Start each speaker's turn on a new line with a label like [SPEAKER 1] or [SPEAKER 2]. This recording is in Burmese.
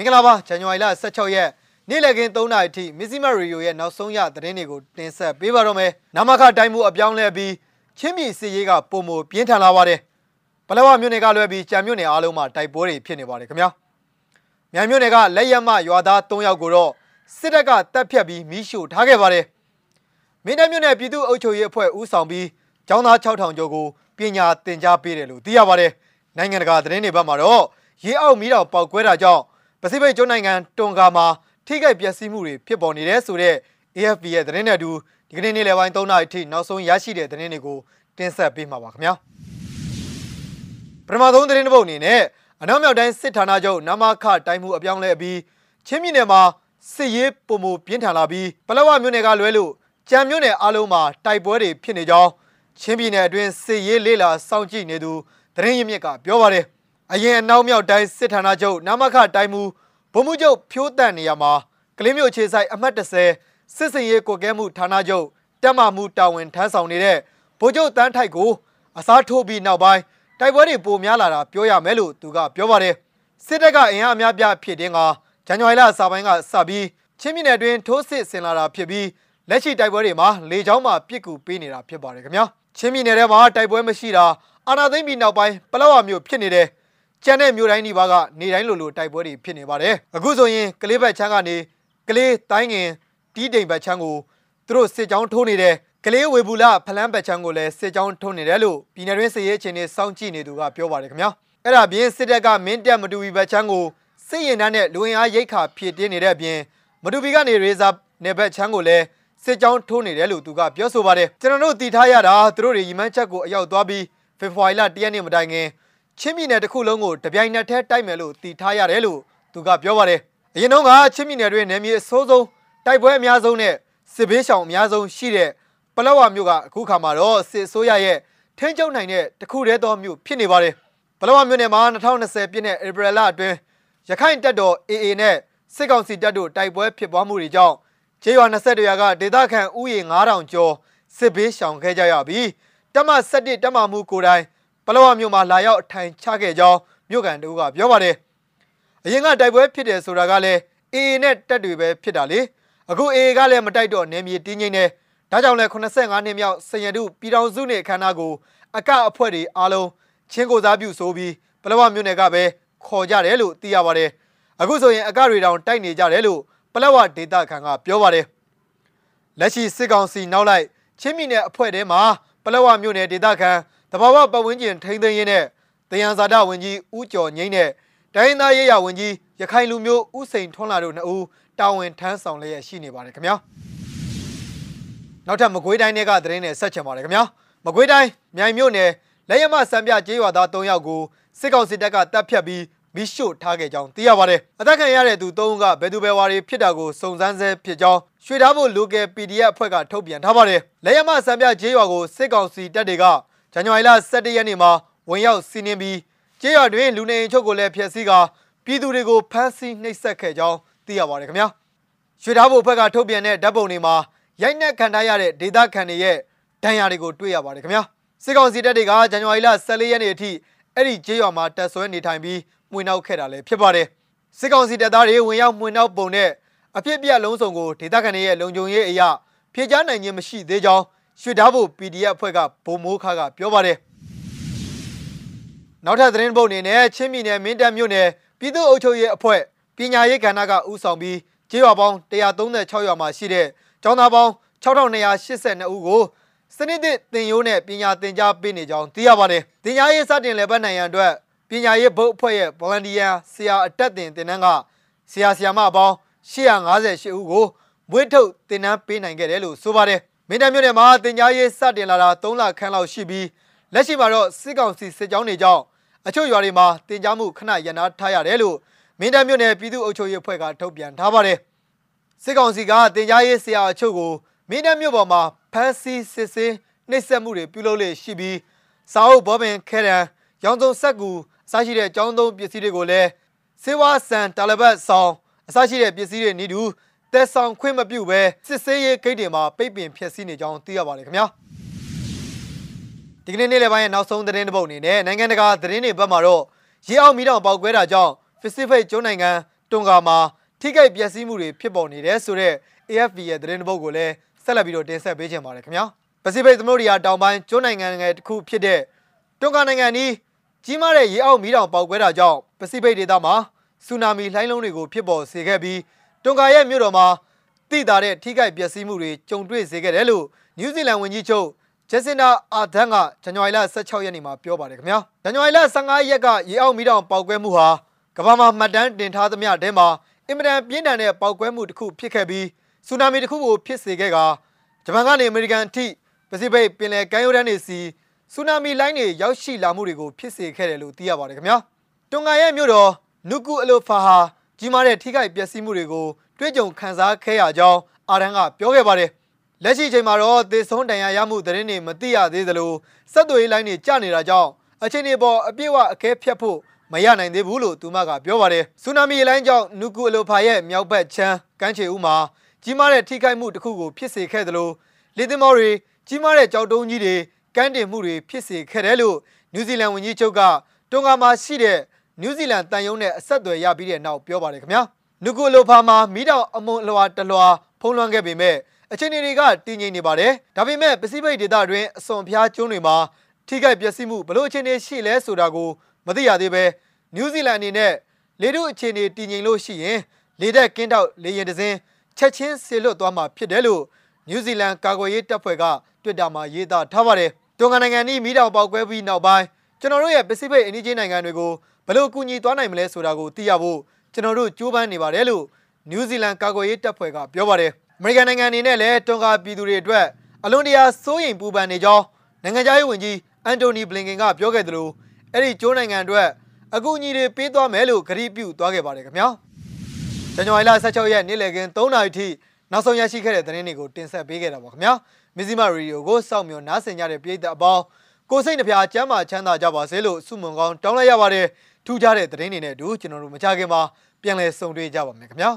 [SPEAKER 1] မင်္ဂလာပါဇန်နဝါရီလ16ရက်နေ့လည်ခင်း3နာရီအထိမစ္စည်းမရေဒီယိုရဲ့နောက်ဆုံးရသတင်းတွေကိုတင်ဆက်ပေးပါတော့မယ်။နမခတိုင်းမှုအပြောင်းလဲပြီးချင်းပြည်စီရေးကပုံမပြင်းထန်လာပါတယ်။ပလောဝမြို့နယ်ကလွဲပြီးကြံမြို့နယ်အားလုံးမှာတိုက်ပွဲတွေဖြစ်နေပါတယ်ခင်ဗျာ။မြိုင်မြို့နယ်ကလက်ရက်မရွာသား3ယောက်ကိုတော့စစ်တပ်ကတပ်ဖြတ်ပြီးမိရှို့ထားခဲ့ပါတယ်။မင်းတပ်မြို့နယ်ပြည်သူ့အုပ်ချုပ်ရေးအဖွဲ့ဦးဆောင်ပြီးကျောင်းသား6000ကျော်ကိုပညာသင်ကြားပေးတယ်လို့သိရပါတယ်။နိုင်ငံတကာသတင်းတွေဘက်မှာတော့ရေအောက်မီးတောင်ပေါက်ကွဲတာကြောင့် ပစိဖိတ်ကျွန်းနိုင်ငံတွန်ဂါမှာထိခိုက်ပျက်စီးမှုတွေဖြစ်ပေါ်နေတယ်ဆိုတော့ AFP ရဲ့သတင်းနဲ့အတူဒီကနေ့နေ့လယ်ပိုင်း3နာရီထိနောက်ဆုံးရရှိတဲ့သတင်းတွေကိုတင်ဆက်ပေးမှာပါခင်ဗျာပထမဆုံးသတင်းတစ်ပုဒ်အနေနဲ့အနောက်မြောက်တိုင်းစစ်ဌာနချုပ်နမခတိုင်းမှုအပြောင်းလဲပြီးချင်းပြည်နယ်မှာစစ်ရေးပုံမပြင်းထန်လာပြီးပလောဝမြို့နယ်ကလွဲလို့ကြံမြို့နယ်အလုံးမှာတိုက်ပွဲတွေဖြစ်နေကြောင်းချင်းပြည်နယ်အတွင်းစစ်ရေးလေးလာစောင့်ကြည့်နေသူသတင်းရင်းမြစ်ကပြောပါတယ် အရင်အနောက်မြောက်တိုင်းစစ်ဌာနချုပ်နမခတိုင်းမှုဗိုလ်မှူးချုပ်ဖြိုးတန့်နေရာမှာကလင်းမြို့ခြေဆိုင်အမှတ်30စစ်စင်ရေးကွက်ကဲမှုဌာနချုပ်တက်မမှုတာဝန်ထမ်းဆောင်နေတဲ့ဗိုလ်ချုပ်တန်းထိုက်ကိုအစားထိုးပြီးနောက်ပိုင်းတိုက်ပွဲတွေပိုများလာတာပြောရမယ်လို့သူကပြောပါတယ်စစ်တပ်ကအင်အားအများပြဖြစ်တဲ့ကဇန်နဝါရီလအစပိုင်းကစပြီးချင်းပြည်နယ်တွင်ထိုးစစ်ဆင်လာတာဖြစ်ပြီးလက်ရှိတိုက်ပွဲတွေမှာလေကြောင်းမှာပြစ်ကူပေးနေတာဖြစ်ပါတယ်ခင်ဗျာချင်းပြည်နယ်ထဲမှာတိုက်ပွဲမရှိတာအာနာသိမ့်ပြီးနောက်ပိုင်းပလောဝမျိုးဖြစ်နေတယ် ကျန်တဲ့မြို့တိုင်းဒီပါကနေတိုင်းလိုလိုတိုက်ပွဲတွေဖြစ်နေပါတယ်အခုဆိုရင်ကလေးဘက်ချမ်းကနေကလေးတိုင်းငင်တီးတိမ်ဘက်ချမ်းကိုသူတို့စစ်ကြောင်းထိုးနေတယ်ကလေးဝေဘူးလာဖလန်းဘက်ချမ်းကိုလည်းစစ်ကြောင်းထိုးနေတယ်လို့ပြည်နယ်တွင်းစစ်ရေးအခြေအနေစောင့်ကြည့်နေသူကပြောပါတယ်ခင်ဗျာအဲ့ဒါပြင်စစ်တပ်ကမင်းတက်မတူဘီဘက်ချမ်းကိုစစ်ရင်တန်းနဲ့လူဝင်အားရိတ်ခါဖြည့်တင်းနေတဲ့အပြင်မတူဘီကနေရေဇာနယ်ဘက်ချမ်းကိုလည်းစစ်ကြောင်းထိုးနေတယ်လို့သူကပြောဆိုပါတယ်ကျွန်တော်တို့တည်ထားရတာသူတို့တွေရီမန်းချက်ကိုအရောက်သွားပြီးဖေဖော်ဝါရီလ၁ရက်နေ့မတိုင်ခင် ချင်းပြည်နယ်တစ်ခုလုံးကိုတပြိုင်နက်တည်းတိုက်မယ်လို့တည်ထားရတယ်လို့သူကပြောပါတယ်အရင်တော့ကချင်းပြည်နယ်တွင်နယ်မြေအဆိုးဆုံးတိုက်ပွဲအများဆုံးနဲ့စစ်ဘေးရှောင်အများဆုံးရှိတဲ့ပလောဝမြို့ကအခုခါမှာတော့စစ်အစိုးရရဲ့ထင်းကျုံနိုင်တဲ့တခုတည်းသောမြို့ဖြစ်နေပါတယ်ပလောဝမြို့နယ်မှာ2020ပြည့်နှစ်ဧပြီလအတွင်းရခိုင်တပ်တော် AA နဲ့စစ်ကောင်စီတပ်တို့တိုက်ပွဲဖြစ်ပွားမှုတွေကြောင့်ခြေရွာ22ရွာကဒေသခံဥယျာဉ်9000ကျော်စစ်ဘေးရှောင်ခဲ့ကြရပြီးတမ17တမမှုကိုယ်တိုင်ပ လောဝမြို့မှာလာရောက်အထိုင်ချခဲ့ကြောင်းမြို့ကန်တို့ကပြောပါတယ်အရင်ကတိုက်ပွဲဖြစ်တယ်ဆိုတာကလည်း AA နဲ့တပ်တွေပဲဖြစ်တာလေအခု AA ကလည်းမတိုက်တော့နယ်မြေတင်းငိမ့်နေဒါကြောင့်လဲ85နှစ်မြောက်စရတုပြည်တော်စုနဲ့အခမ်းအနားကိုအကအဖွဲ့တွေအားလုံးချင်းကိုစားပြုဆိုပြီးပလောဝမြို့နယ်ကပဲခေါ်ကြတယ်လို့သိရပါတယ်အခုဆိုရင်အကတွေတောင်တိုက်နေကြတယ်လို့ပလောဝဒေတာခန်ကပြောပါတယ်လက်ရှိစစ်ကောင်စီနောက်လိုက်ချင်းပြည်နယ်အဖွဲ့ထဲမှာပလောဝမြို့နယ်ဒေတာခန် တဘာဝပတ်ဝန်းကျင်ထိန်းသိမ်းရေးနဲ့တယံဇာတဝင်ကြီးဦးကျော်ငိမ့်နဲ့တိုင်းသားရေးရဝင်ကြီးရခိုင်လူမျိုးဦးစိန်ထွန်းလာတို့နှစ်ဦးတာဝန်ထမ်းဆောင်လျက်ရှိနေပါတယ်ခင်ဗျာနောက်ထပ်မကွေးတိုင်းတွေကသတင်းနဲ့ဆက်ချင်ပါတယ်ခင်ဗျာမကွေးတိုင်းမြိုင်မြို့နယ်လက်ရမစံပြကျေးရွာသား၃ယောက်ကိုစစ်ကောင်စစ်တပ်ကတပ်ဖြတ်ပြီးမိရှို့ထားခဲ့ကြောင်းသိရပါတယ်အသက်ခံရတဲ့သူ၃ဦးကဘယ်သူဘယ်ဝါတွေဖြစ်တာကိုစုံစမ်းဆဲဖြစ်ကြောင်းရွှေသားဖို့ local PDF အဖွဲ့ကထုတ်ပြန်ထားပါတယ်လက်ရမစံပြကျေးရွာကိုစစ်ကောင်စီတပ်တွေက ဇန်နဝါရီလ17ရက်နေ့မှာဝင်ရောက်စီးနင်းပြီးကျေးရွာတွင်လူနေအိမ်ချုပ်ကိုလည်းဖျက်ဆီးကာပြည်သူတွေကိုဖမ်းဆီးနှိပ်စက်ခဲ့ကြောင်းသိရပါတယ်ခင်ဗျာရွှေသားဖို့အဖွဲ့ကထုတ်ပြန်တဲ့ဓာတ်ပုံတွေမှာရိုက်နှက်ခံထားရတဲ့ဒေသခံတွေရဲ့ဒဏ်ရာတွေကိုတွေ့ရပါတယ်ခင်ဗျာစစ်ကောင်စီတပ်တွေကဇန်နဝါရီလ14ရက်နေ့အထိအဲ့ဒီကျေးရွာမှာတပ်ဆွဲနေထိုင်ပြီးမှွေနှောက်ခဲ့တာလည်းဖြစ်ပါတယ်စစ်ကောင်စီတပ်သားတွေဝင်ရောက်မှွေနှောက်ပုံနဲ့အဖြစ်အပျက်လုံးစုံကိုဒေသခံတွေရဲ့လုံခြုံရေးအရာဖြေကြားနိုင်ခြင်းမရှိသေးကြောင်း ရွှေသားဖို့ PDF အဖွဲ့ကဗိုလ်မိုးခါကပြောပါတယ်နောက်ထပ်သတင်းပုတ်အနေနဲ့ချင်းပြည်နယ်မင်းတပ်မြို့နယ်ပြည်သူ့အုပ်ချုပ်ရေးအဖွဲ့ပညာရေးကဏ္ဍကဦးဆောင်ပြီးကျေးရွာပေါင်း136ရွာမှာရှိတဲ့ကျောင်းသားပေါင်း6282ဦးကိုစနစ်သစ်သင်ရိုးနဲ့ပညာသင်ကြားပေးနေကြောင်းသိရပါတယ်။သင်ကြားရေးစတင်လည်ပတ်နိုင်ရန်အတွက်ပညာရေးဘုတ်အဖွဲ့ရဲ့ volunteer ဆရာအတက်တင်တင်နန်းကဆရာဆရာမအပေါင်း858ဦးကိုမွေးထုတ်တင်နန်းပေးနိုင်ခဲ့တယ်လို့ဆိုပါတယ်။ မင်းတပ်မြို့နယ်မှာတင်ကြားရေးစတင်လာတာ3လခန့်လောက်ရှိပြီးလက်ရှိမှာတော့စစ်ကောင်စီစစ်ကြောင်းတွေကြောင့်အချို့ရွာတွေမှာတင်ကြားမှုခဏရန်နာထားရတယ်လို့မင်းတပ်မြို့နယ်ပြည်သူ့အုပ်ချုပ်ရေးအဖွဲ့ကထုတ်ပြန်ထားပါတယ်။စစ်ကောင်စီကတင်ကြားရေးဆရာအချို့ကိုမင်းတပ်မြို့ပေါ်မှာဖမ်းဆီးစစ်ဆေးနှိပ်စက်မှုတွေပြုလုပ်လေရှိပြီးစာအုပ်ဘောပင်ခဲတံရောင်စုံဆက်ကူအစရှိတဲ့ကျောင်းသုံးပစ္စည်းတွေကိုလည်းစေဝါဆန်တာလဘတ်ဆောင်အစရှိတဲ့ပစ္စည်းတွေနေတူ တက်ဆောင်ခွင့်မပြုဘဲစစ်ဆေးရေးဂိတ်တွေမှာပိတ်ပင်ဖျက်ဆီးနေကြောင်းသိရပါတယ်ခင်ဗျာဒီကနေ့နေ့လယ်ပိုင်းရဲ့နောက်ဆုံးသတင်းတစ်ပုဒ်အနေနဲ့နိုင်ငံတကာသတင်းတွေဘက်မှာတော့ရေအောင်မီးတောင်ပေါက်ကွဲတာကြောင့် Pacific ကျွန်းနိုင်ငံတွန်ကာမှာထိခိုက်ပျက်စီးမှုတွေဖြစ်ပေါ်နေတယ်ဆိုတော့ AFP ရဲ့သတင်းတစ်ပုဒ်ကိုလည်းဆက်လက်ပြီးတော့တင်ဆက်ပေးချင်ပါတယ်ခင်ဗျာပစိဖိတ်သမုဒ္ဒရာတောင်ပိုင်းကျွန်းနိုင်ငံငယ်တစ်ခုဖြစ်တဲ့တွန်ကာနိုင်ငံနီးကြီးမားတဲ့ရေအောက်မီးတောင်ပေါက်ကွဲတာကြောင့်ပစိဖိတ်ဒေသမှာဆူနာမီလှိုင်းလုံးတွေကိုဖြစ်ပေါ်စေခဲ့ပြီး တွန်ကာရဲ့မြို့တော်မှာတိတာတဲ့ထိခိုက်ပျက်စီးမှုတွေကြုံတွေ့စေခဲ့တယ်လို့နယူးဇီလန်ဝန်ကြီးချုပ်ဂျက်စင်တာအာဒန်ကဇန်နဝါရီလ16ရက်နေ့မှာပြောပါတယ်ခင်ဗျာဇန်နဝါရီလ15ရက်ကရေအောက်မီးတောင်ပေါက်ကွဲမှုဟာကမ္ဘာမှာမှတ်တမ်းတင်ထားသမျှတဲမှာအင်မတန်ပြင်းထန်တဲ့ပေါက်ကွဲမှုတစ်ခုဖြစ်ခဲ့ပြီးဆူနာမီတစ်ခုကိုဖြစ်စေခဲ့ကဂျပန်ကနေအမေရိကန်အထိပစိဖိတ်ပင်လယ်ကမ်းရိုးတန်းတွေစီဆူနာမီလိုင်းတွေရောက်ရှိလာမှုတွေကိုဖြစ်စေခဲ့တယ်လို့သိရပါတယ်ခင်ဗျာတွန်ဂါရဲ့မြို့တော်နုကူအလိုဖာဟာ ကြီးမားတဲ့ထိခိုက်ပျက်စီးမှုတွေကိုတွေ့ကြုံခံစားခဲ့ရကြောင်းအာဒန်ကပြောခဲ့ပါတယ်လက်ရှိချိန်မှာတော့သေဆုံးဒဏ်ရာရမှုသတင်းတွေမသိရသေးသလိုစက်သွေးလိုင်းတွေကျနေတာကြောင့်အချိန်ဒီပေါ်အပြည့်အဝအကဲဖြတ်ဖို့မရနိုင်သေးဘူးလို့သူမကပြောပါတယ်။ဆူနာမီလိုင်းကြောင့်နုကူအလိုဖာရဲ့မြောက်ဘက်ချမ်းကမ်းခြေဦးမှာကြီးမားတဲ့ထိခိုက်မှုတစ်ခုကိုဖြစ်စေခဲ့သလိုလေသင်္ဘောတွေကြီးမားတဲ့ကြောက်တုံးကြီးတွေကမ်းတင်မှုတွေဖြစ်စေခဲ့တယ်လို့နယူးဇီလန်ဝန်ကြီးချုပ်ကတွန်ဂါမှာရှိတဲ့ နယူးဇီလန်တန်ယုံနဲ့အဆက်အသွယ်ရပြီးတဲ့နောက်ပြောပါတယ်ခင်ဗျာ။နုကူအလိုဖာမှာမိတောင်အမွန်အလွာတလွာဖုံးလွှမ်းခဲ့ပေမဲ့အခြေအနေတွေကတည်ငြိမ်နေပါတယ်။ဒါပေမဲ့ပစိဖိတ်ဒေသတွင်းအစွန်ဖျားကျွန်းတွေမှာထိခိုက်ပျက်စီးမှုဘလို့အခြေအနေရှိလဲဆိုတာကိုမသိရသေးပဲနယူးဇီလန်အနေနဲ့လေထုအခြေအနေတည်ငြိမ်လို့ရှိရင်လေသက်ကင်းတောက်လေရင်တစင်းချက်ချင်းဆေလွတ်သွားမှာဖြစ်တယ်လို့နယူးဇီလန်ကာကွယ်ရေးတပ်ဖွဲ့ကတွစ်တာမှာရေးသားထားပါတယ်။တွန်ဂန်နိုင်ငံဤမိတောင်ပေါက်ကွဲပြီးနောက်ပိုင်း ကျွန်တော်တို့ရဲ့ပစိဖိတ်အင်ဒီဂျင်နိုင်ငံတွေကိုဘယ်လိုကူညီသွားနိုင်မလဲဆိုတာကိုသိရဖို့ကျွန်တော်တို့ကြိုးပမ်းနေပါတယ်လို့နယူးဇီလန်ကာကွယ်ရေးတပ်ဖွဲ့ကပြောပါတယ်။အမေရိကန်နိုင်ငံအနေနဲ့လည်းတွန်ဂါပြည်သူတွေအတွက်အလွန်တရာစိုးရိမ်ပူပန်နေကြောင်းနိုင်ငံခြားရေးဝန်ကြီးအန်တိုနီဘလင်ကင်ကပြောခဲ့သလိုအဲ့ဒီကျိုးနိုင်ငံအတွက်အကူအညီတွေပေးသွားမယ်လို့ကတိပြုသွားခဲ့ပါတယ်ခင်ဗျာဇန်နဝါရီလ16ရက်နေ့လည်ခင်း3နာရီထိနောက်ဆုံးရရှိခဲ့တဲ့သတင်းတွေကိုတင်ဆက်ပေးခဲ့တာပါခင်ဗျာမီဇီမာရေဒီယိုကိုစောင့်မျှော်နားဆင်ကြတဲ့ပရိသတ်အပေါင်း ကိုစိတ်နှပြချမ်းသာချမ်းသာကြပါစေလို့ဆုမွန်ကောင်းတောင်းလိုက်ရပါတယ်ထူးခြားတဲ့သတင်းတွေနဲ့အတူကျွန်တော်တို့မကြခင်မှာပြန်လည်ဆုံတွေ့ကြပါမယ်ခင်ဗျာ